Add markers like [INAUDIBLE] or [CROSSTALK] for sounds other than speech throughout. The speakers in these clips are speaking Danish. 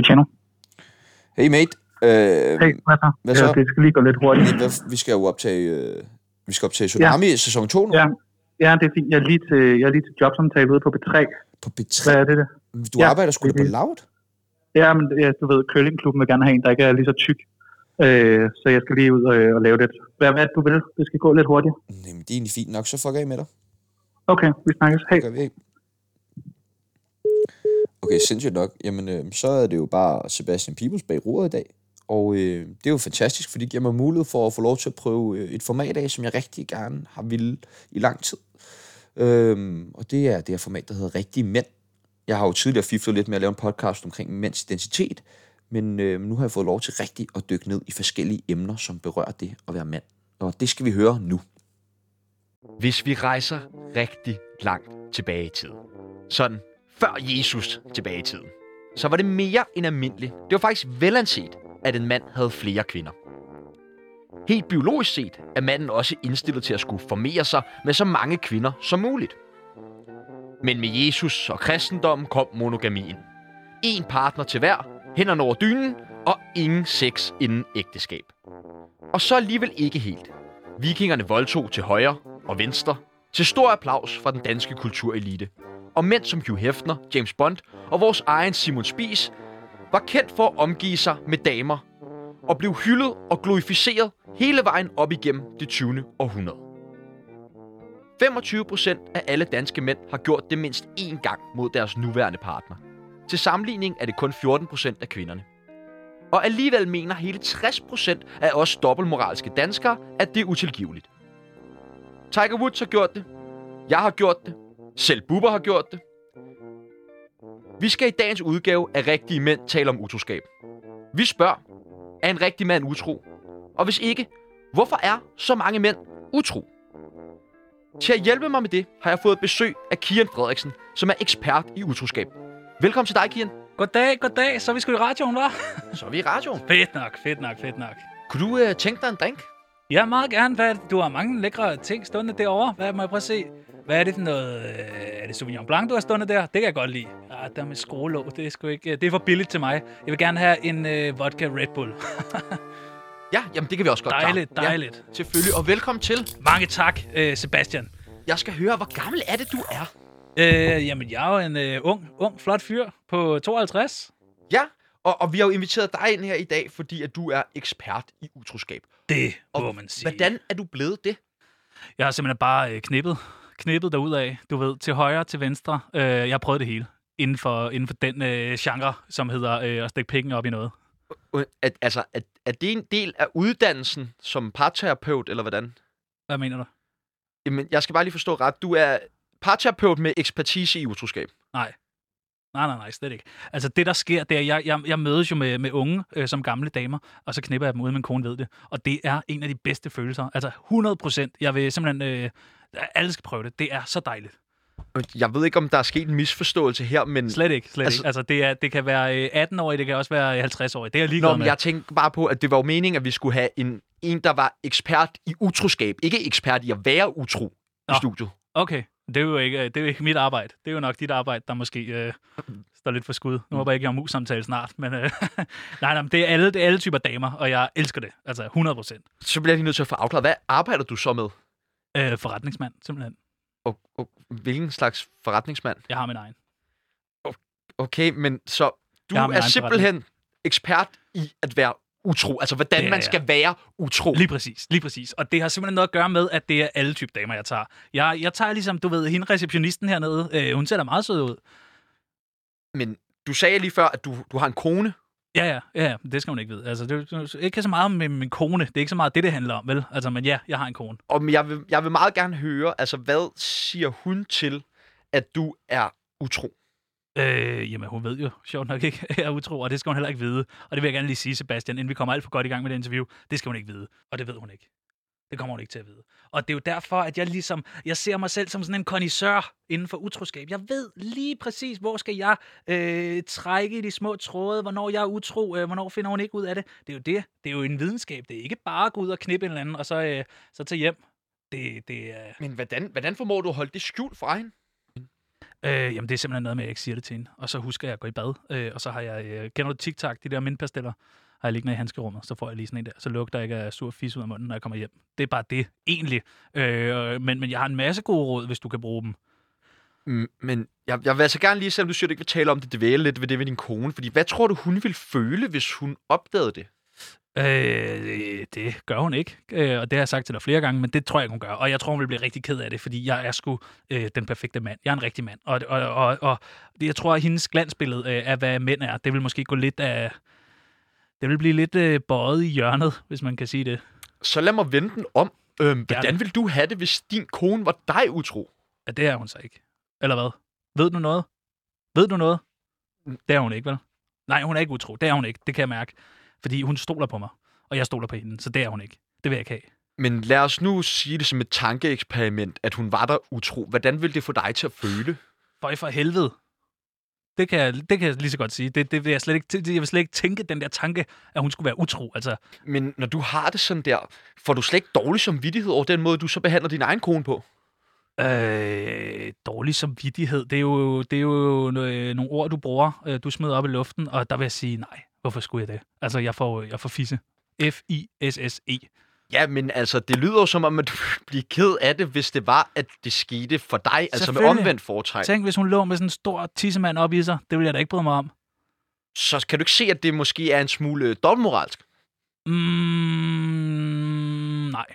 Det er Tjano. Hey mate. Øh, Hey, hvad så? hvad så? Ja, det skal lige gå lidt hurtigt. hvad- vi skal jo optage, øh, vi skal optage Tsunami ja. sæson 2 nu Ja, ja det er fint. Jeg er lige til, jeg er lige til jobsamtale ude på B3. på B3. Hvad er det, det? Du Ja, arbejder sgu da på. Loud? Ja, men ja, du ved, Køllingklubben vil gerne have en, der ikke er lige så tyk. Øh, så jeg skal lige ud og, og lave det. Hvad, hvad er det, du vil? Det skal gå lidt hurtigt. Jamen, det er egentlig fint nok. Så fuck af med dig. Okay, vi snakkes. Hej. Vi ikke. Okay, sindssygt nok. Jamen, øh, så er det jo bare Sebastian Pibels bag roret i dag. Og øh, det er jo fantastisk, fordi det giver mig mulighed for at få lov til at prøve øh, et format af, som jeg rigtig gerne har ville i lang tid. Øhm, og det er det her format, der hedder Rigtige Mænd. Jeg har jo tidligere fiflet lidt med at lave en podcast omkring mænds identitet, men øh, nu har jeg fået lov til rigtig at dykke ned i forskellige emner, som berører det at være mand. Og det skal vi høre nu. Hvis vi rejser rigtig langt tilbage i tiden, sådan før Jesus tilbage i tiden, så var det mere end almindeligt. Det var faktisk velanset, at en mand havde flere kvinder. Helt biologisk set er manden også indstillet til at skulle formere sig med så mange kvinder som muligt. Men med Jesus og kristendommen kom monogamien. En partner til hver, hænderne over dynen og ingen sex inden ægteskab. Og så alligevel ikke helt. Vikingerne voldtog til højre og venstre, til stor applaus fra den danske kulturelite. Og mænd som Hugh Hefner, James Bond og vores egen Simon Spies var kendt for at omgive sig med damer og blev hyldet og glorificeret hele vejen op igennem det 20. århundrede. 25 procent af alle danske mænd har gjort det mindst én gang mod deres nuværende partner. Til sammenligning er det kun 14 procent af kvinderne. Og alligevel mener hele 60 procent af os dobbeltmoralske danskere, at det er utilgiveligt. Tiger Woods har gjort det. Jeg har gjort det. Selv Bubber har gjort det. Vi skal i dagens udgave af Rigtige Mænd tale om utroskab. Vi spørger, er en rigtig mand utro? Og hvis ikke, hvorfor er så mange mænd utro? Til at hjælpe mig med det, har jeg fået besøg af Kian Frederiksen, som er ekspert i utroskab. Velkommen til dig, Kian. Goddag, goddag. Så er vi sgu i radioen, var? Så er vi i radioen. Fedt nok, fedt nok, fedt nok. Kunne du øh, tænke dig en drink? Ja, meget gerne. Hvad, du har mange lækre ting stående derovre. Hvad må jeg prøve at se? Hvad er det for noget? øh, Er det Sauvignon Blanc, du har stående der? Det kan jeg godt lide. Ah, der med skruelåg, det er sgu ikke... Det er for billigt til mig. Jeg vil gerne have en øh, vodka Red Bull. [LAUGHS] Ja, jamen det kan vi også godt klare. Dejligt, dejligt. Ja, selvfølgelig, og velkommen til. Mange tak, øh, Sebastian. Jeg skal høre, hvor gammel er det, du er? Øh, jamen, jeg er jo en øh, ung, ung, flot fyr på 52. Ja, og, og vi har jo inviteret dig ind her i dag, fordi at du er ekspert i utroskab. Det Og må man sige. Hvordan er du blevet det? Jeg har simpelthen bare øh, knippet, knippet af. Du ved, til højre, til venstre. Øh, jeg har prøvet det hele inden for, inden for den øh, genre, som hedder øh, at stikke pikken op i noget. At, altså, er, er det en del af uddannelsen som parterapeut, eller hvordan? Hvad mener du? Jamen, jeg skal bare lige forstå ret. Du er parterapeut med ekspertise i utroskab. Nej. Nej, nej, nej, slet ikke. Altså det, der sker, det er, jeg, jeg, jeg mødes jo med, med unge øh, som gamle damer, og så knipper jeg dem ud, min kone ved det. Og det er en af de bedste følelser. Altså 100 procent. Jeg vil simpelthen... Øh, alle skal prøve det. Det er så dejligt. Jeg ved ikke, om der er sket en misforståelse her, men... Slet ikke, slet Altså- ikke. Altså det, er, det kan være øh, 18 år, det kan også være 50 år. Det er jeg ligeglad Nå, men med. jeg tænkte bare på, at det var jo meningen, at vi skulle have en, en der var ekspert i utroskab. Ikke ekspert i at være utro i Nå. studiet. Okay, det er, jo ikke, det er jo ikke mit arbejde. Det er jo nok dit arbejde, der måske øh, står lidt for skud. Nu håber jeg ikke, jeg har mus-samtale snart. Men øh, [LAUGHS] nej, nej, men det er, alle, det er alle typer damer, og jeg elsker det. Altså 100 procent. Så bliver jeg lige nødt til at få afklaret, hvad arbejder du så med? Øh, forretningsmand, simpelthen. Og, og hvilken slags forretningsmand? Jeg har min egen. Okay, men så du er simpelthen ekspert i at være utro. Altså, hvordan Det er man skal være utro. Lige præcis, lige præcis. Og det har simpelthen noget at gøre med, at det er alle typer damer, jeg tager. Jeg, jeg tager ligesom, du ved, hende receptionisten hernede. Øh, hun ser da meget sød ud. Men du sagde lige før, at du, du har en kone. Ja, ja, ja, ja, det skal hun ikke vide. Altså, det er ikke så meget med min kone. Det er ikke så meget det, det handler om, vel? Altså, men ja, jeg har en kone. Og jeg vil, jeg vil meget gerne høre, altså, hvad siger hun til, at du er utro? Øh, jamen, hun ved jo sjovt nok ikke, [LAUGHS] jeg er utro, og det skal hun heller ikke vide. Og det vil jeg gerne lige sige, Sebastian, inden vi kommer alt for godt i gang med det interview. Det skal hun ikke vide, og det ved hun ikke. Det kommer hun ikke til at vide. Og det er jo derfor, at jeg ligesom, jeg ser mig selv som sådan en kondisør inden for utroskab. Jeg ved lige præcis, hvor skal jeg øh, trække i de små tråde, hvornår jeg er utro, øh, hvornår finder hun ikke ud af det. Det er jo det. Det er jo en videnskab. Det er ikke bare at gå ud og knippe en eller anden, og så, øh, så tage hjem. Det, det er... Men hvordan, hvordan formår du at holde det skjult fra hende? Øh, jamen, det er simpelthen noget med, at jeg ikke siger det til hende. Og så husker jeg at gå i bad. Øh, og så har jeg... Øh, kender du TikTok, de der mindpasteller? Har jeg liggende i handskerummet, så får jeg lige sådan en der. Så lugter jeg ikke af sur fis ud af munden, når jeg kommer hjem. Det er bare det, egentlig. Øh, men, men jeg har en masse gode råd, hvis du kan bruge dem. Mm, men jeg, jeg vil altså gerne lige, selvom du siger, at du ikke vil tale om det, dvæle lidt ved det ved din kone. Fordi hvad tror du, hun ville føle, hvis hun opdagede det? Øh, det gør hun ikke, øh, og det har jeg sagt til dig flere gange, men det tror jeg hun gør. Og jeg tror, hun vil blive rigtig ked af det, fordi jeg er sgu øh, den perfekte mand. Jeg er en rigtig mand. Og, og, og, og jeg tror, at hendes glansbillede øh, af, hvad mænd er, det vil måske gå lidt af... Det vil blive lidt øh, bøjet i hjørnet, hvis man kan sige det. Så lad mig vende den om. Øhm, hvordan vil du have det, hvis din kone var dig utro? Ja, det er hun så ikke. Eller hvad? Ved du noget? Ved du noget? Det er hun ikke, vel? Nej, hun er ikke utro. Det er hun ikke. Det kan jeg mærke. Fordi hun stoler på mig, og jeg stoler på hende. Så det er hun ikke. Det vil jeg ikke have. Men lad os nu sige det som et tankeeksperiment, at hun var der utro. Hvordan vil det få dig til at føle? Føj for helvede. Det kan, jeg, det kan jeg lige så godt sige. Det, det vil jeg, slet ikke, det, jeg vil slet ikke tænke den der tanke, at hun skulle være utro. Altså, Men når du har det sådan der, får du slet ikke dårlig samvittighed over den måde, du så behandler din egen kone på? øh, dårlig samvittighed, det er jo, det er jo no- nogle ord, du bruger, øh, du smider op i luften, og der vil jeg sige, nej, hvorfor skulle jeg det? Altså, jeg får, jeg får fisse. F-I-S-S-E. Ja, men altså, det lyder jo som om, at du ville blive ked af det, hvis det var, at det skete for dig, altså med omvendt foretræk. Tænk, hvis hun lå med sådan en stor tissemand op i sig. Det ville jeg da ikke bryde mig om. Så kan du ikke se, at det måske er en smule dobbeltmoralsk? Mm, nej.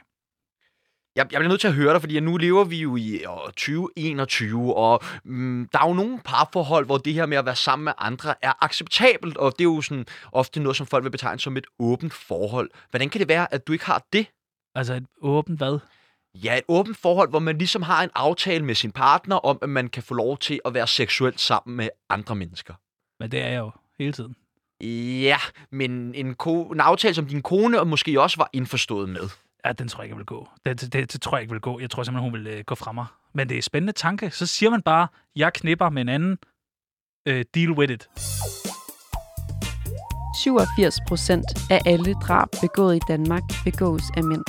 Jeg, jeg bliver nødt til at høre dig, fordi nu lever vi jo i år 2021, og mm, der er jo nogle parforhold, hvor det her med at være sammen med andre er acceptabelt, og det er jo sådan ofte noget, som folk vil betegne som et åbent forhold. Hvordan kan det være, at du ikke har det? Altså et åbent hvad? Ja, et åbent forhold, hvor man ligesom har en aftale med sin partner om, at man kan få lov til at være seksuelt sammen med andre mennesker. Men det er jeg jo hele tiden. Ja, men en, ko- en aftale, som din kone måske også var indforstået med. Ja, den tror jeg ikke vil gå. Det, det, det, det tror jeg ikke vil gå. Jeg tror simpelthen, hun vil øh, gå fra mig. Men det er en spændende tanke. Så siger man bare, jeg knipper med en anden. Øh, deal with it. 87 procent af alle drab begået i Danmark begås af mænd.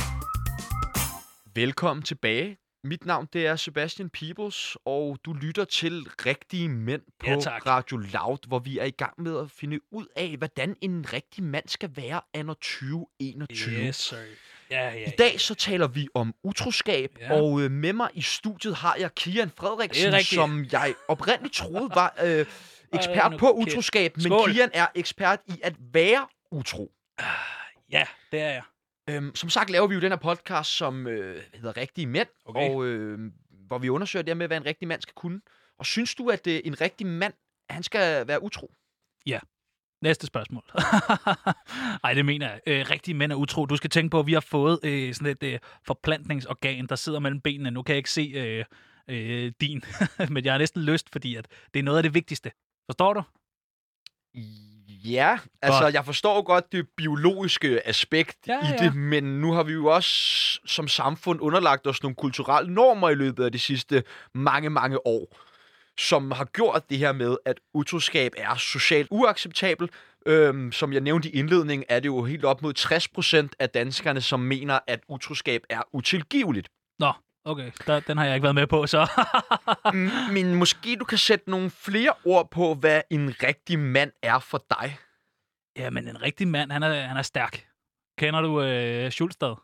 Velkommen tilbage. Mit navn det er Sebastian Peebles, og du lytter til Rigtige Mænd på Ja, tak. Radio Loud, hvor vi er i gang med at finde ud af, hvordan en rigtig mand skal være anno 2021. sir. Ja, ja, I dag så taler vi om utroskab, Ja. og øh, med mig i studiet har jeg Kian Frederiksen, er som jeg oprindeligt troede var øh, ekspert på utroskab, men Skål. Kian er ekspert i at være utro. Ja, det er jeg. Øhm, som sagt laver vi jo den her podcast, som øh, hedder Rigtige Mænd, Okay. og øh, hvor vi undersøger det med, hvad en rigtig mand skal kunne. Og synes du, at øh, en rigtig mand, han skal være utro? Næste spørgsmål. [LAUGHS] Nej, det mener jeg. Øh, rigtige mænd er utro. Du skal tænke på, at vi har fået øh, sådan et øh, forplantningsorgan, der sidder mellem benene. Nu kan jeg ikke se øh, øh, din, [LAUGHS] men jeg har næsten lyst, fordi at det er noget af det vigtigste. Forstår du? Ja, altså jeg forstår godt det biologiske aspekt Ja, i ja. det, men nu har vi jo også som samfund underlagt os nogle kulturelle normer i løbet af de sidste mange, mange år, som har gjort det her med, at utroskab er socialt uacceptabelt. Øhm, som jeg nævnte i indledningen, er det jo helt op mod 60% af danskerne, som mener, at utroskab er utilgiveligt. Nå, okay. Der, den har jeg ikke været med på, så... Men måske du kan sætte nogle flere ord på, hvad en rigtig mand er for dig. ja, men en rigtig mand, han er, han er stærk. Kender du øh, Schulstad?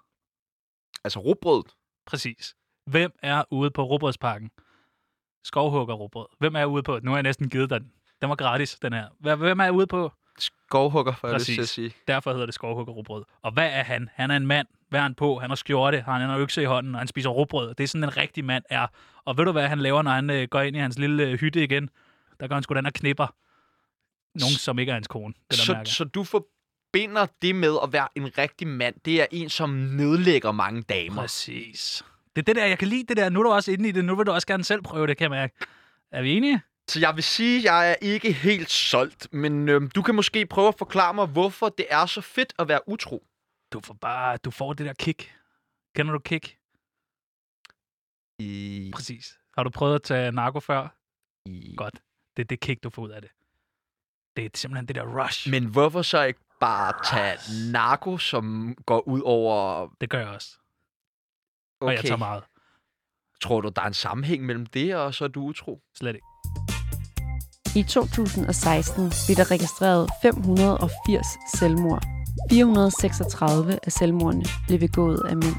Altså råbrødet. Præcis. Hvem er ude på Robrødsparken? Skovhugger Robrød. Hvem er ude på? Nu har jeg næsten givet dig den. Den var gratis, den her. Hvem er ude på? Skovhugger, får jeg lyst Præcis. til at sige. Derfor hedder det skovhugger rugbrød. Og hvad er han? Han er en mand. Hvad er han på? Han har skjorte, han har en økse i hånden, og han spiser rugbrød. Det er sådan en rigtig mand er. Og ved du, hvad han laver, når han øh, går ind i hans lille øh, hytte igen? Der går han sgu den og knipper. Nogen, som ikke er hans kone. Det Så, mærker. så du forbinder det med at være en rigtig mand. Det er en, som nedlægger mange damer. Præcis. Det er det der, jeg kan lide det der. Nu er du også inde i det. Nu vil du også gerne selv prøve det, kan jeg mærke. Er vi enige? Så jeg vil sige, at jeg er ikke helt solgt, men øhm, du kan måske prøve at forklare mig, hvorfor det er så fedt at være utro. Du får bare, du får det der kick. Kender du kick? I, Præcis. Har du prøvet at tage narko før? i... Godt. Det er det kick, du får ud af det. Det er simpelthen det der rush. Men hvorfor så ikke bare tage narko, som går ud over... Det gør jeg også. Og jeg Okay, tager meget. tror du, der er en sammenhæng mellem det, og så er du utro? Slet ikke. I 2016 blev der registreret 580 selvmord. 436 af selvmordene blev begået af mænd.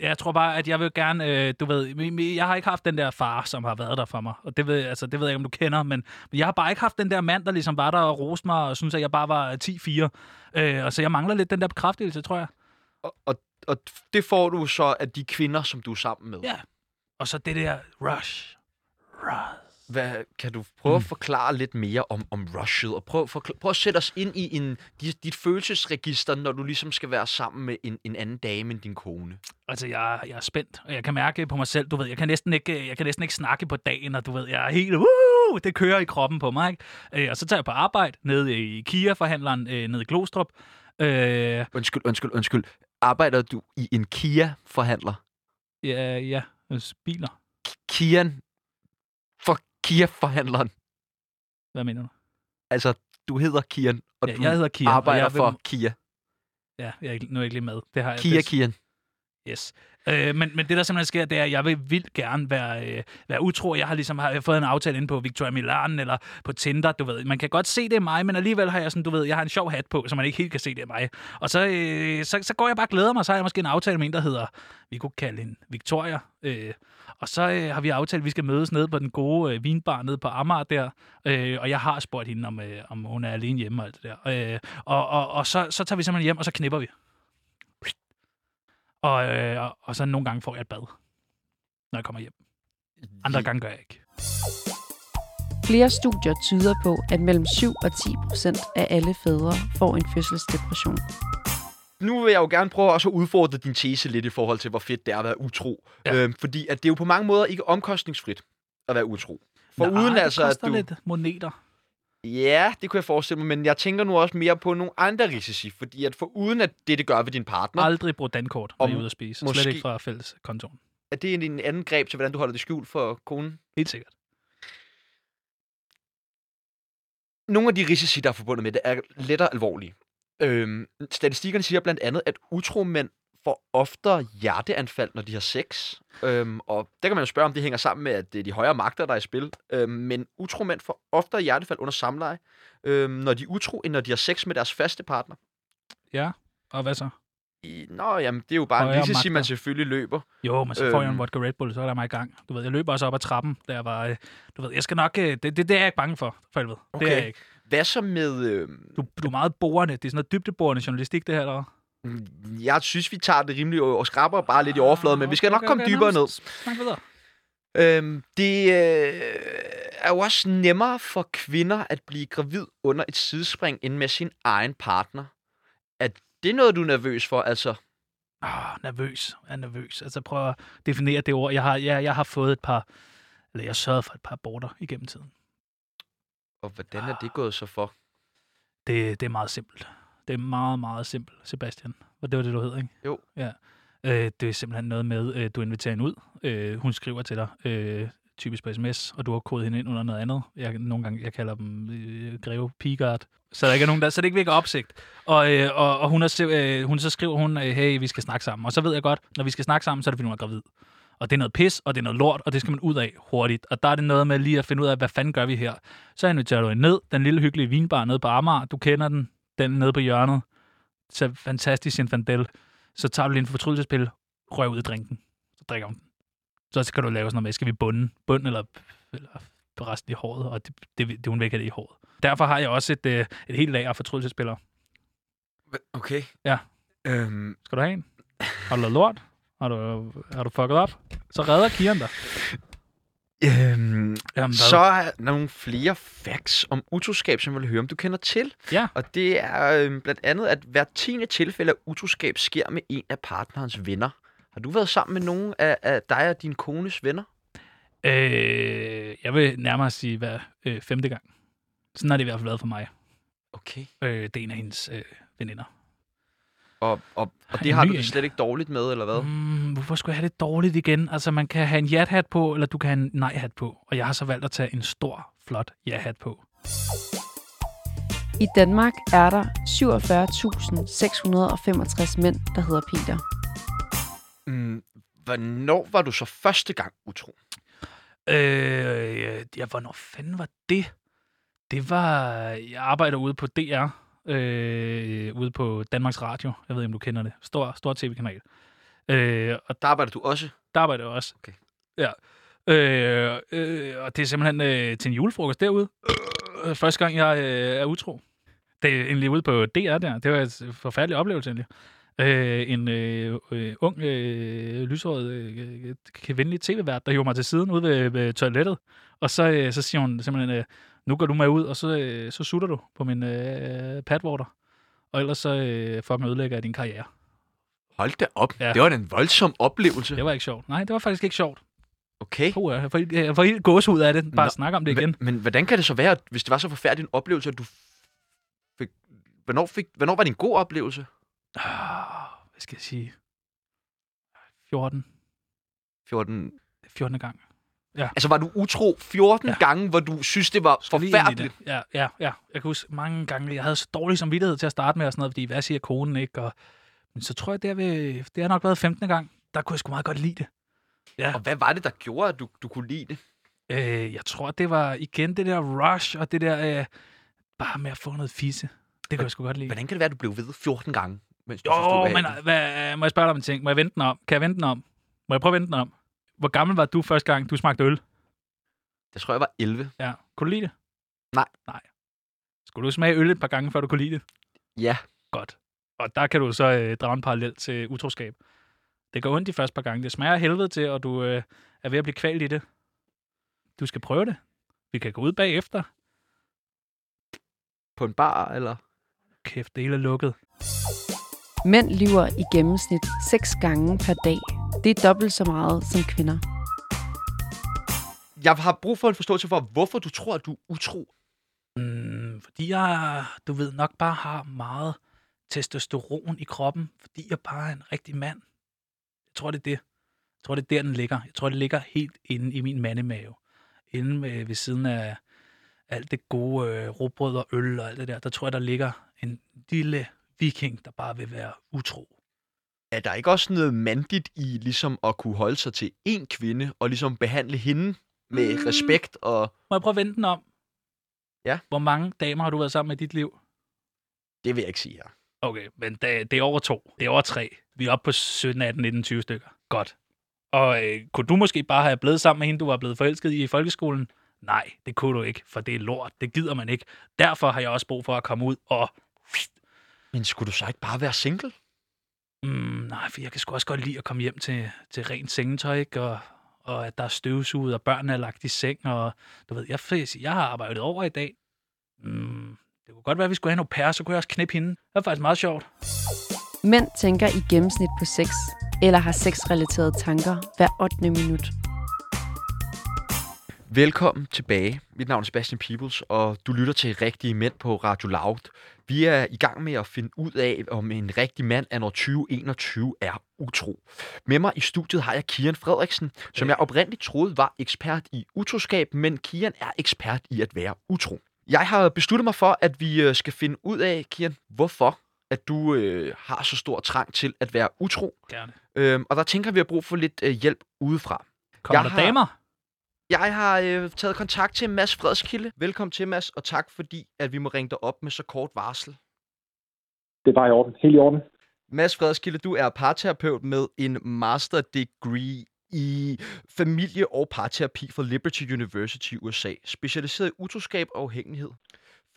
Ja, Jeg tror bare, at jeg vil gerne, øh, du ved, jeg har ikke haft den der far, som har været der for mig, og det ved, altså, det ved jeg ikke, om du kender, men, men jeg har bare ikke haft den der mand, der ligesom var der og roste mig, og synes, at jeg bare var 10-4. Øh, og så jeg mangler lidt den der bekræftelse, tror jeg. Og, og, og det får du så af de kvinder, som du er sammen med. Ja. Og så det der rush. Rush. Hvad, kan du prøve at Mm. forklare lidt mere om, om rushet, og prøv, for, prøv at sætte os ind i en, dit, dit følelsesregister, når du ligesom skal være sammen med en, en anden dame end din kone. Altså, jeg, jeg er spændt, og jeg kan mærke på mig selv, du ved, jeg kan næsten ikke, jeg kan næsten ikke snakke på dagen, og du ved, jeg er helt, uh, det kører i kroppen på mig, ikke? Øh, og så tager jeg på arbejde nede i Kia-forhandleren øh, nede i Glostrup. Øh, Undskyld, undskyld, undskyld. Arbejder du i en Kia-forhandler? ja, ja, øh, biler. Kian for Kia-forhandleren. Hvad mener du? Altså, du hedder Kian, og Ja, du jeg hedder Kia. og arbejder jeg vil- for Kia. Ja, jeg er nu er jeg ikke lige med. Det har jeg, Kia det, Kian. Yes. Øh, men, men det, der simpelthen sker, det er, at jeg vil vildt gerne være, øh, være utro. Jeg har ligesom har, jeg har fået en aftale inde på Victoria Milan eller på Tinder, du ved. Man kan godt se, det er mig, men alligevel har jeg sådan, du ved, jeg har en sjov hat på, så man ikke helt kan se, det er mig. Og så, øh, så, så går jeg bare og glæder mig, så har jeg måske en aftale med en, der hedder, vi kunne kalde hende Victoria. Øh, og så øh, har vi aftalt, at vi skal mødes nede på den gode øh, vinbar nede på Amager der. Øh, og jeg har spurgt hende, om, øh, om hun er alene hjemme og alt det der. Øh, og og, og så, så tager vi simpelthen hjem, og så knipper vi. Og, øh, og, og så nogle gange får jeg et bad, når jeg kommer hjem. Andre gange gør jeg ikke. Flere studier tyder på, at mellem 7 og 10 procent af alle fædre får en fødselsdepression. nu vil jeg jo gerne prøve også at udfordre din tese lidt i forhold til, hvor fedt det er at være utro. Ja. Øhm, fordi at det er jo på mange måder ikke omkostningsfrit at være utro. For Nej, uden det altså, at du... lidt moneter. Ja, det kunne jeg forestille mig, men jeg tænker nu også mere på nogle andre risici, fordi at for uden at det, det gør ved din partner, Aldrig bruge dankort, når Og I er ude at spise. måske- Slet ikke fra fælles kontoren. er det en, en anden greb til, hvordan du holder det skjult for konen? Helt sikkert. Nogle af de risici, der er forbundet med det, er lettere alvorlige. Øhm, statistikkerne siger blandt andet, at utro mænd får oftere hjerteanfald, når de har sex. Øhm, og der kan man jo spørge, om det hænger sammen med, at det er de højere magter, der er i spil. Øhm, men utro mænd får oftere hjerteanfald under samleje, øhm, når de er utro, end når de har sex med deres faste partner. Ja, og hvad så? I, nå, jamen, det er jo bare en risici, man selvfølgelig løber. Jo, men så får jeg en Øhm. vodka Red Bull, så er der mig i gang. Du ved, jeg løber også op ad trappen, da jeg var... øh, Du ved, jeg skal nok... øh, Det, det, det er jeg ikke bange for, for helvede. Det er Okay. jeg ikke. Hvad så med... Øhm, Du, du er meget borende. Det er sådan noget dybdeborende journalistik, det her, eller? Jeg synes, vi tager det rimelig og skraber bare lidt i overfladen, men vi skal nok komme dybere ned. Snak videre. Øhm, det øh, er jo også nemmere for kvinder at blive gravid under et sidespring end med sin egen partner. Er det noget, du er nervøs for? Altså, Ah, nervøs. Jeg er nervøs. Altså, prøv at definere det ord. Jeg har, jeg, jeg har fået et par... Eller jeg sørget for et par aborter igennem tiden. og hvordan er det gået så for? Det, det er meget simpelt. Det er meget, meget simpelt, Sebastian. Og det var det, du hed, ikke? Jo. Ja. Øh, det er simpelthen noget med, øh, du inviterer hende ud. Øh, hun skriver til dig, øh, typisk på sms, og du har kodet hende ind under noget andet. Jeg, nogle gange, jeg kalder dem øh, Greve Pigard. Så der ikke er nogen der, så det ikke virker opsigt. Og, øh, og, og hun, er, øh, hun så skriver hun, øh, hey, vi skal snakke sammen. Og så ved jeg godt, når vi skal snakke sammen, så er det, fordi hun er gravid. Og det er noget pis, og det er noget lort, og det skal man ud af hurtigt. Og der er det noget med lige at finde ud af, hvad fanden gør vi her? Så inviterer du hende ned, den lille hyggelige vinbar nede på Amager. Du kender den, den nede på hjørnet. Så fantastisk Zinfandel. Så tager du lige en fortrydelsespille, røg ud i drinken. Så drikker hun den. Så skal du lave sådan noget med, skal vi bunde, bund eller, eller resten i håret, og det, det, det, hun vil ikke have det i håret. Derfor har jeg også et, øh, et helt lager af fortrydelsespiller. Okay. Ja. Øhm, Skal du have en? Har du lavet lort? Har du, har du fucket op? Så redder Kian dig. Øhm, Jamen, så er der nogle flere facts om utroskab, som jeg vil høre, om du kender til. Ja. Og det er øhm, blandt andet, at hver tiende tilfælde af utroskab sker med en af partnerens venner. Har du været sammen med nogen af, af dig og din kones venner? Øh, jeg vil nærmere sige hver øh, femte gang. Sådan har det i hvert fald været for mig. Okay. Øh, det er en af hendes øh, veninder. Og, og, og det har du det slet ikke dårligt med, eller hvad? Mm, hvorfor skulle jeg have det dårligt igen? Altså, man kan have en ja-hat på, eller du kan have en nej-hat på. Og jeg har så valgt at tage en stor, flot ja-hat på. I Danmark er der 47.665 mænd, der hedder Peter. Mm, hvornår var du så første gang utro? Øh, ja, hvornår fanden var det? Det var... Jeg arbejder ude på DR, øh, ude på Danmarks Radio. Jeg ved ikke, om du kender det. Stor, stor tv-kanal. Øh, og Der arbejder du også. der arbejder jeg også. Okay. Ja. Øh, øh, og det er simpelthen øh, til en julefrokost derude. Øh, første gang, jeg øh, er utro. Det er egentlig ude på DR der. Det var en forfærdelig oplevelse egentlig. Øh, en øh, øh, ung, øh, lyshåret, øh, venlig tv-vært, der hiver mig til siden ude ved, ved toilettet. Og så, øh, så siger hun simpelthen, øh, nu går du med ud, og så, øh, så sutter du på min øh, padwater. Og ellers så øh, fucking ødelægger jeg din karriere. Hold da op. Ja. Det var da en voldsom oplevelse. Det var ikke sjovt. Nej, det var faktisk ikke sjovt. Okay. Puh, jeg får, jeg får helt gås ud af det. Bare Nå, snakke om det igen. Men, men hvordan kan det så være, at hvis det var så forfærdelig en oplevelse, at du fik... Hvornår, fik, hvornår var det en god oplevelse? Ah, hvad skal jeg sige? 14. 14... 14. gang. Altså var du utro 14 Ja. ja. gange, hvor du synes, det var forfærdeligt? det. Ja, ja, ja. Jeg kan huske mange gange, jeg havde så dårlig samvittighed til at starte med, og sådan noget, fordi hvad siger konen, ikke? Og, men så tror jeg, det, er ved, det har nok været 15. gang. Der kunne jeg sgu meget godt lide det. Ja. Og hvad var det, der gjorde, at du, du kunne lide det? Øh, jeg tror, det var igen det der rush, og det der øh, bare med at få noget fisse. Det kunne jeg sgu godt lide. Hvordan kan det være, at du blev ved 14 gange? Mens du Jo, forstod men af- hvad, må jeg spørge dig om en ting? Må jeg vente den om? Kan jeg vente den om? Må jeg prøve at vente den om? Hvor gammel var du første gang, du smagte øl? Jeg tror, jeg var 11. Ja. Kunne du lide det? Nej. Nej. Skulle du smage øl et par gange, før du kunne lide det? Ja. Godt. Og der kan du så øh, drage en parallel til utroskab. Det går ondt de første par gange. Det smager helvede til, og du øh, er ved at blive kvalt i det. Du skal prøve det. Vi kan gå ud bagefter. På en bar, eller? Kæft, det hele er lukket. Mænd lyver i gennemsnit 6 gange per dag. Det er dobbelt så meget som kvinder. Jeg har brug for en forståelse for, hvorfor du tror, at du er utro. Mm, fordi jeg, du ved, nok bare har meget testosteron i kroppen, fordi jeg bare er en rigtig mand. Jeg tror, det er det. Jeg tror, det er der, den ligger. Jeg tror, det ligger helt inde i min mandemave. Inde ved, ved siden af alt det gode øh, råbrød og øl og alt det der. Der tror jeg, der ligger en lille viking, der bare vil være utro. Er der ikke også noget mandigt i ligesom at kunne holde sig til én kvinde, og ligesom behandle hende med Mm. respekt og... Må jeg prøve at vente den om? Ja. Hvor mange damer har du været sammen med i dit liv? Det vil jeg ikke sige her. Okay, men det, det er over to. Det er over tre. Vi er oppe på 17, 18, 19, 20 stykker. Godt. Og øh, kunne du måske bare have blevet sammen med hende, du var blevet forelsket i i folkeskolen? Nej, det kunne du ikke, for det er lort. Det gider man ikke. Derfor har jeg også brug for at komme ud og... Men skulle du så ikke bare være single? Mm, nej, for jeg kan sgu også godt lide at komme hjem til, til rent sengetøj, ikke? Og, og at der er støvsuget, og børnene er lagt i seng, og du ved, jeg, jeg har arbejdet over i dag. Mm, det kunne godt være, at vi skulle have en au pair, så kunne jeg også knippe hende. Det var faktisk meget sjovt. Mænd tænker i gennemsnit på sex, eller har sexrelaterede tanker hver 8. minut. Velkommen tilbage. Mit navn er Sebastian Peebles, og du lytter til Rigtige Mænd på Radio Loud. Vi er i gang med at finde ud af, om en rigtig mand af år 2021 er utro. Med mig i studiet har jeg Kian Frederiksen, som jeg oprindeligt troede var ekspert i utroskab, men Kian er ekspert i at være utro. Jeg har besluttet mig for, at vi øh, skal finde ud af, Kian, hvorfor at du øh, har så stor trang til at være utro. Gerne. Øhm, og der tænker vi, at vi har brug for lidt øh, hjælp udefra. Kommer Jeg der har- damer? Jeg har øh, taget kontakt til Mads Fredskilde. Velkommen til, Mads, og tak fordi, at vi må ringe dig op med så kort varsel. Det er bare i orden. Helt i orden. Mads Fredskilde, du er parterapeut med en master degree i familie- og parterapi fra Liberty University i USA, specialiseret i utroskab og afhængighed.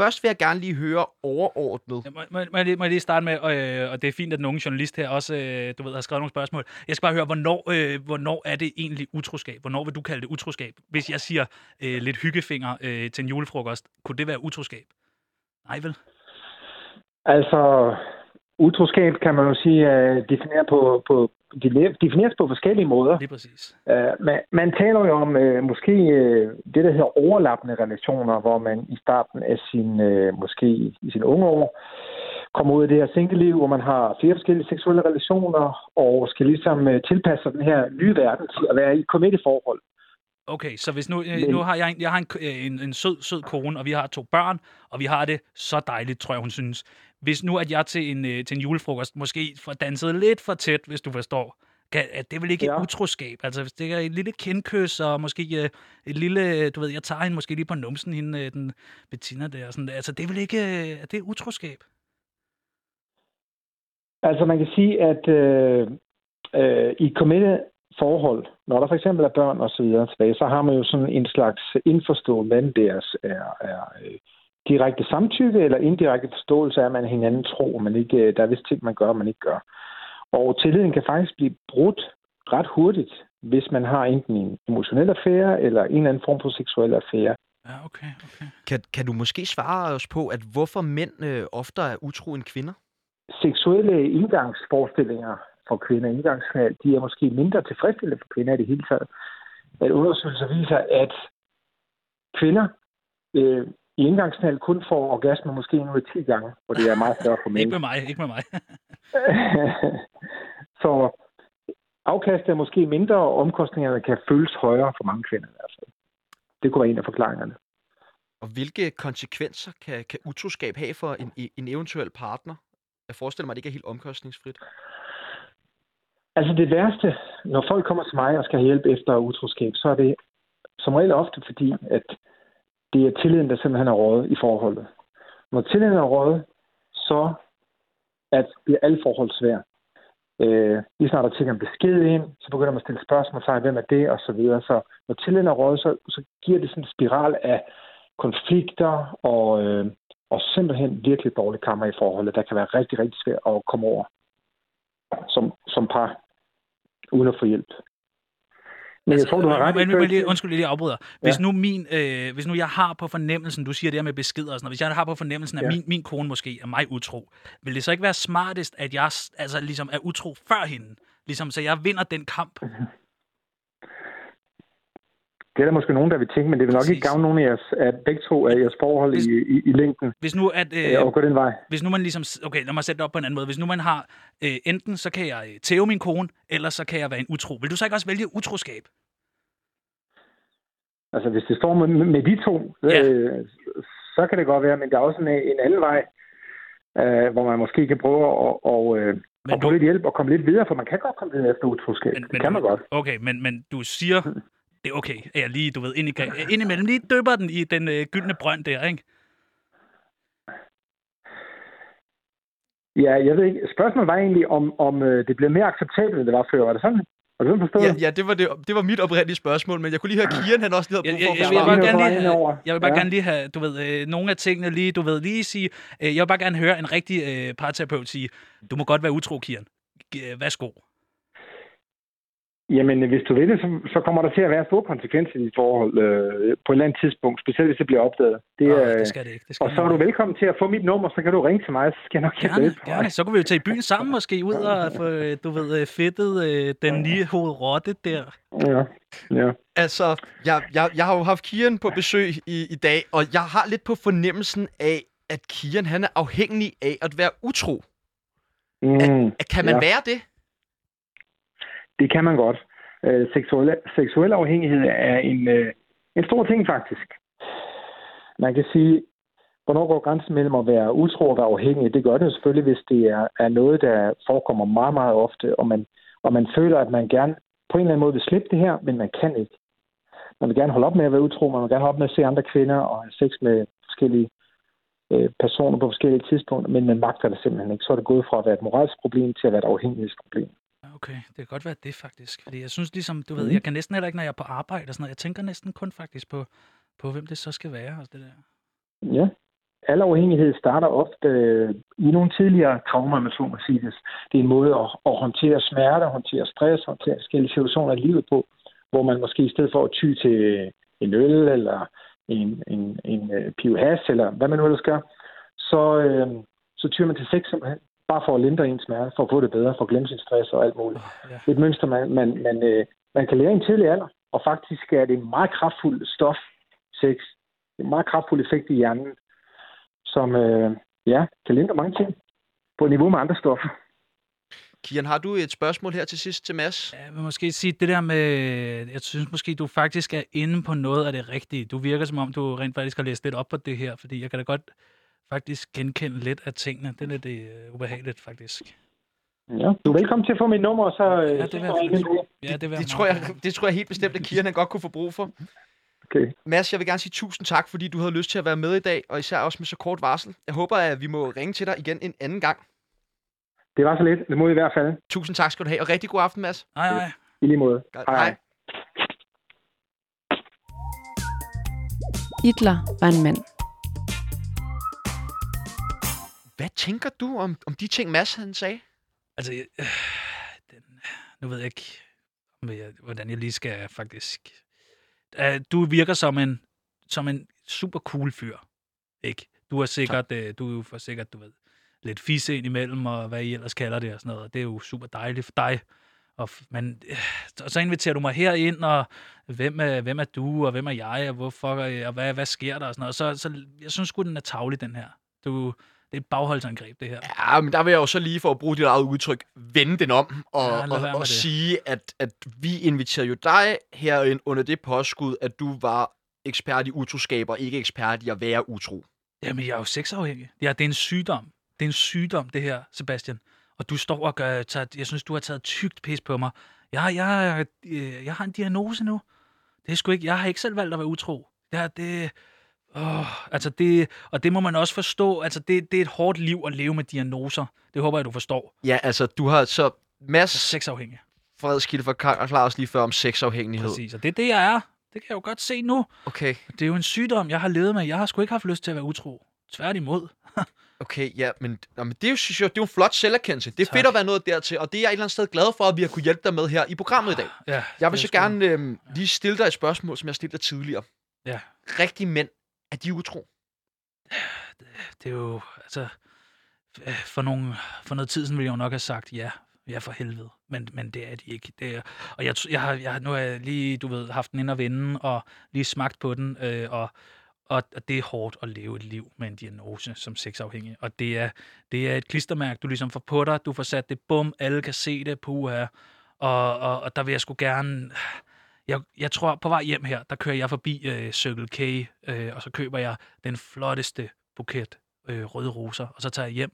Først vil jeg gerne lige høre overordnet. Ja, Må, må, må, jeg lige, må jeg lige starte med, og, øh, og det er fint, at den unge journalist her også, øh, du ved, har skrevet nogle spørgsmål. Jeg skal bare høre, hvornår, øh, hvornår er det egentlig utroskab? Hvornår vil du kalde det utroskab? Hvis jeg siger øh, lidt hyggefinger øh, til en julefrokost, kunne det være utroskab? Nej vel? Altså, utroskab kan man jo sige uh, definere på, på, de- defineres på forskellige måder. Lige præcis. Uh, man, man taler jo om uh, måske uh, det, der hedder overlappende relationer, hvor man i starten af sin, uh, måske i sine unge år, kommer ud af det her single-liv, hvor man har flere forskellige seksuelle relationer, og skal ligesom uh, tilpasse den her nye verden til at være i et forhold. Okay, så hvis nu, øh, Men- nu har jeg, en, jeg har en, øh, en, en sød, sød kone, og vi har to børn, og vi har det så dejligt, tror jeg, hun synes. Hvis nu, at jeg til en, øh, til en julefrokost måske får danset lidt for tæt, hvis du forstår, Kan, at det er vel ikke ja. Utroskab? Altså, hvis det er et lille kindkys, og måske øh, et lille, du ved, jeg tager hende måske lige på numsen, hende, øh, den Bettina der, og sådan, altså, det er vel ikke, øh, er det utroskab? Altså man kan sige, at øh, øh, i committed forhold, når der for eksempel er børn og så videre tilbage, så har man jo sådan en slags indforstået mellem deres er, er øh, direkte samtykke eller indirekte forståelse af, at man hinanden tror, man ikke, øh, der er vist ting, man gør, man ikke gør. Og tilliden kan faktisk blive brudt ret hurtigt, hvis man har enten en emotionel affære eller en eller anden form for seksuel affære. Ja, okay, okay. Kan, kan du måske svare os på, at hvorfor mænd øh, oftere er utro end kvinder? seksuelle indgangsforestillinger for kvinder, indgangskanal, de er måske mindre tilfredsstillende for kvinder i det hele taget. At undersøgelser viser, at kvinder øh, i indgangskanal kun får orgasme måske af 10 gange, hvor det er meget større [LAUGHS] for Ikke mænd. med mig, ikke med mig. [LAUGHS] Så afkastet er måske mindre, og omkostningerne kan føles højere for mange kvinder i hvert fald. Det kunne være en af forklaringerne. Og hvilke konsekvenser kan, kan utroskab have for en, en eventuel partner? Jeg forestiller mig, at det ikke er helt omkostningsfrit. Altså det værste, når folk kommer til mig og skal have hjælp efter utroskab, så er det som regel ofte fordi, at det er tilliden, der simpelthen er rådet i forholdet. Når tilliden er rådet, så at bliver alle forhold svært. Øh, lige snart der tænker en besked ind, så begynder man at stille spørgsmål, så hvem er det, og så videre. Så når tilliden er rådet, så, så giver det sådan en spiral af konflikter og, øh, og simpelthen virkelig dårlige kammer i forholdet, der kan være rigtig, rigtig svært at komme over som, som par, uden at få hjælp. Men jeg tror, du har ret. i Men, men, lige, undskyld, jeg lige afbryder. Hvis nu min, øh, hvis nu jeg har på fornemmelsen, du siger det her med beskeder og sådan noget, hvis jeg har på fornemmelsen, at Ja. min, min kone måske er mig utro, vil det så ikke være smartest, at jeg altså, ligesom er utro før hende? Ligesom, så jeg vinder den kamp. [LAUGHS] Det er der måske nogen, der vil tænke, men det vil nok ikke Præcis. gavne nogen af jeres, af begge to af jeres forhold Hvis- i, i, i længden Hvis nu, at, øh, og gå den vej. hvis nu man ligesom... Okay, lad mig sætte det op på en anden måde. Hvis nu man har... Øh, enten så kan jeg øh, tæve min kone, eller så kan jeg være en utro. Vil du så ikke også vælge utroskab? Altså, hvis det står med, med de to, Ja. øh, så kan det godt være, men der er også en, en anden vej, øh, hvor man måske kan prøve at, og, øh, Men at få du- lidt hjælp og komme lidt videre, for man kan godt komme videre efter utroskab. Men- det men kan man godt. Okay, men, men du siger... [LAUGHS] Det er okay, at jeg lige, du ved, ind i, indimellem lige døber den i den øh, gyldne brønd der, ikke? Ja, jeg ved ikke. Spørgsmålet var egentlig, om, om øh, det blev mere acceptabelt, end det var før. Var det sådan? Var det sådan forstået? Ja, ja det, var det, det var mit oprindelige spørgsmål, men jeg kunne lige høre, Kian han også lige havde Jeg, brug jeg, for at jeg, få vil gerne lige have, jeg vil bare Ja. gerne lige have, du ved, øh, nogle af tingene lige, du ved, lige sige, øh, jeg vil bare gerne høre en rigtig øh, parterapeut sige, du må godt være utro, Kian. G- øh, Værsgo. Jamen, hvis du vil det, så, så kommer der til at være store konsekvenser i dit forhold øh, på et eller andet tidspunkt, specielt hvis det bliver opdaget. Det, Åh, er, det skal det ikke. Det skal og så er du velkommen til at få mit nummer, så kan du ringe til mig, så skal jeg nok hjælpe Gerne, for gerne. Så kunne vi jo tage i byen sammen måske, ud og [LAUGHS] få, øh, du ved, øh, fedtet øh, den nye hovedrotte der. Ja, ja. Altså, jeg, jeg, jeg har jo haft Kian på besøg i, i dag, og jeg har lidt på fornemmelsen af, at Kian han er afhængig af at være utro. Mm, At, kan man Ja. være det? Det kan man godt. Øh, seksuel, seksuel afhængighed er en, øh, en stor ting, faktisk. Man kan sige, hvornår går grænsen mellem at være utro og være afhængig? Det gør det jo selvfølgelig, hvis det er, er noget, der forekommer meget, meget ofte, og man, og man føler, at man gerne på en eller anden måde vil slippe det her, men man kan ikke. Man vil gerne holde op med at være utro, man vil gerne holde op med at se andre kvinder og have sex med forskellige øh, personer på forskellige tidspunkter, men man magter det simpelthen ikke. Så er det gået fra at være et moralsk problem til at være et afhængighedsproblem. Okay, det kan godt være det faktisk. Fordi jeg synes ligesom, du ved, Mhm. jeg kan næsten heller ikke, når jeg er på arbejde og sådan noget, jeg tænker næsten kun faktisk på, på hvem det så skal være og det der. Ja. Al afhængighed starter ofte øh, i nogle tidligere traumer, man så må sige det. Det er en måde at, at håndtere smerte, håndtere stress, håndtere forskellige situationer i livet på, hvor man måske i stedet for at ty til en øl eller en, en, en øh, pive has, eller hvad man nu ellers gør, så, øh, så tyrer man til sex simpelthen. Bare for at lindre ens smerte, for at få det bedre, for at glemme sin stress og alt muligt. Oh, ja. Det er et mønster, man, man, man, øh, man kan lære i en tidlig alder, og faktisk er det en meget kraftfuld stof, sex. Det er en meget kraftfuld effekt i hjernen, som øh, ja, kan lindre mange ting på niveau med andre stoffer. Kian, har du et spørgsmål her til sidst til Mads? Jeg vil måske sige det der med, jeg synes måske, du faktisk er inde på noget af det rigtige. Du virker som om, du rent faktisk har læst lidt op på det her, fordi jeg kan da godt faktisk genkende lidt af tingene. Det er lidt øh, ubehageligt, faktisk. Ja, du er velkommen til at få mit nummer, og så... øh, Ja, det vil jeg. Ja, det, vil Det tror, jeg, det tror jeg helt bestemt, at Kieran godt kunne få brug for. Okay. Mads, jeg vil gerne sige tusind tak, fordi du havde lyst til at være med i dag, og især også med så kort varsel. Jeg håber, at vi må ringe til dig igen en anden gang. Det var så lidt. Det må I i hvert fald. Tusind tak skal du have, og rigtig god aften, Mads. Nej, nej. I lige måde. Godt. Hej, hej. Hitler var en mand. Hvad tænker du om, om de ting, Mads han sagde? Altså, jeg- øh, den, nu ved jeg ikke, om jeg, hvordan jeg lige skal faktisk... Uh, du virker som en, som en super cool fyr, ikke? Du er sikkert, uh, du er for sikkert, du ved, lidt fisse ind imellem, og hvad I ellers kalder det og sådan noget. Det er jo super dejligt for dig. Og, men øh, og så inviterer du mig herind, og hvem er, hvem er du, og hvem er jeg, og hvorfor, øh, og hvad, hvad sker der og sådan noget. Så, så jeg synes sgu, den er tavlig, den her. Du, det er et bagholdsangreb, det her. Ja, men der vil jeg jo så lige for at bruge dit eget udtryk, vende den om og, Ja, og, og det. sige, at, at vi inviterede jo dig herind under det påskud, at du var ekspert i utroskab og ikke ekspert i at være utro. Jamen, jeg er jo sexafhængig. Ja, det er en sygdom. Det er en sygdom, det her, Sebastian. Og du står og gør, tager, jeg synes, du har taget tykt pis på mig. Jeg, jeg, øh, jeg har en diagnose nu. Det er sgu ikke, jeg har ikke selv valgt at være utro. Ja, det, åh, altså det, og det må man også forstå. Altså, det, det er et hårdt liv at leve med diagnoser. Det håber jeg, du forstår. Ja, altså, du har så Jeg er Mads sexafhængig. Fredskilde forklaret os lige før om sexafhængighed. Præcis. Og det er det, jeg er. Det kan jeg jo godt se nu. Okay, Det er jo en sygdom, jeg har levet med. Jeg har sgu ikke haft lyst til at være utro. Tværtimod. [LAUGHS] okay, ja, men, nå, men det er jo, synes jeg, det er jo en flot selverkendelse. Det er Tak. fedt at være noget dertil, og det er jeg et eller andet sted glad for, at vi har kunne hjælpe dig med her i programmet i dag. Ja, Jeg vil så gerne øh, lige stille dig et spørgsmål, som jeg stillede dig tidligere. Ja. Rigtige mænd, er de utro? det er jo, altså, øh, for, nogle, for noget tid siden ville jeg jo nok have sagt, ja, ja for helvede, men, men det er de ikke. Det er, og jeg, jeg, har, jeg, nu har jeg lige, du ved, haft den ind og vende, og lige smagt på den, øh, og, og, og det er hårdt at leve et liv med en diagnose som sexafhængig, og det er, det er et klistermærke, du ligesom får på dig, du får sat det, bum, alle kan se det, puha, og, og, og der vil jeg sgu gerne, jeg, jeg tror, på vej hjem her, der kører jeg forbi øh, Circle K, øh, og så køber jeg den flotteste buket øh, røde roser, og så tager jeg hjem,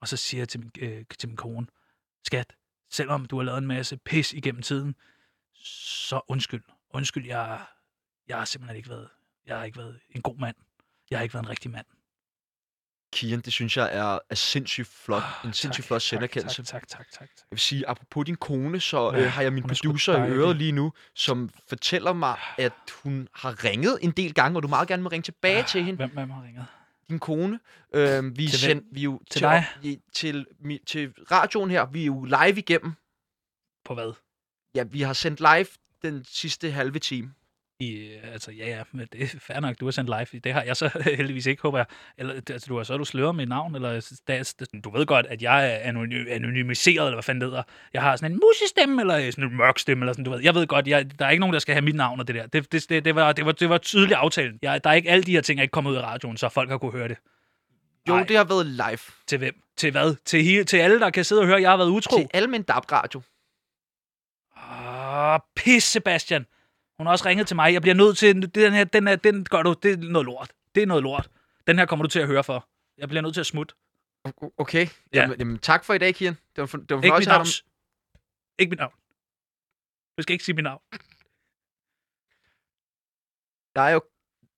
og så siger jeg til min, øh, til min kone, skat, selvom du har lavet en masse pis igennem tiden, så undskyld. Undskyld, jeg, jeg har simpelthen ikke været, jeg har ikke været en god mand. Jeg har ikke været en rigtig mand. Kian, det synes jeg er, er sindssygt flot. En sindssygt Ah, Tak, flot tak, selverkendelse. Tak, tak, tak, tak. tak. Jeg vil sige, apropos din kone, så Ja, øh, har jeg min er producer i øret lige nu, som fortæller mig, at hun har ringet en del gange, og du meget gerne må ringe tilbage til hende, Hvem, hvem har ringet? din kone. Øh, vi, Til sendt, vi jo Til dig? i- til, mi- til radioen her, vi er jo live igennem. På hvad? Ja, vi har sendt live den sidste halve time. I, øh, altså, ja, ja, men det er fair nok, du har sendt live. Det har jeg så [LAUGHS] heldigvis ikke, håber jeg. Eller, altså, du har så du sløret mit navn, eller det- du ved godt, at jeg er anony- anonymiseret, eller hvad fanden det hedder. Jeg har sådan en musestemme, eller sådan en mørk stemme, eller sådan, du ved. Jeg ved godt, jeg, der er ikke nogen, der skal have mit navn og det der. Det, det, det, det, var, det, var, det var tydeligt aftalen. Jeg, der er ikke alle de her ting, der ikke kommer ud af radioen, så folk har kunne høre det. Jo, Nej. det har været live. Til hvem? Til hvad? Til, hele, til alle, der kan sidde og høre, jeg har været utro? Til almen DAB-radio. Åh, pis, Sebastian. Hun har også ringet til mig. Jeg bliver nødt til... Den her, den, her, den gør du... Det er noget lort. Det er noget lort. Den her kommer du til at høre for. Jeg bliver nødt til at smutte. Okay. Ja. Jamen, jamen, tak for i dag, Kian. Det var, for, det var Ikke mit navn. Ikke mit navn. Du skal ikke sige mit navn. Nej, okay.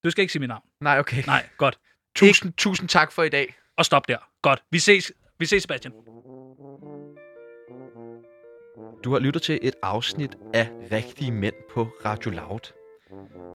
Du skal ikke sige mit navn. Nej, okay. Nej, godt. Tusind, tusind tak for i dag. Og stop der. Godt. Vi ses. Vi ses, Sebastian. Du har lyttet til et afsnit af Rigtige Mænd på Radio Loud.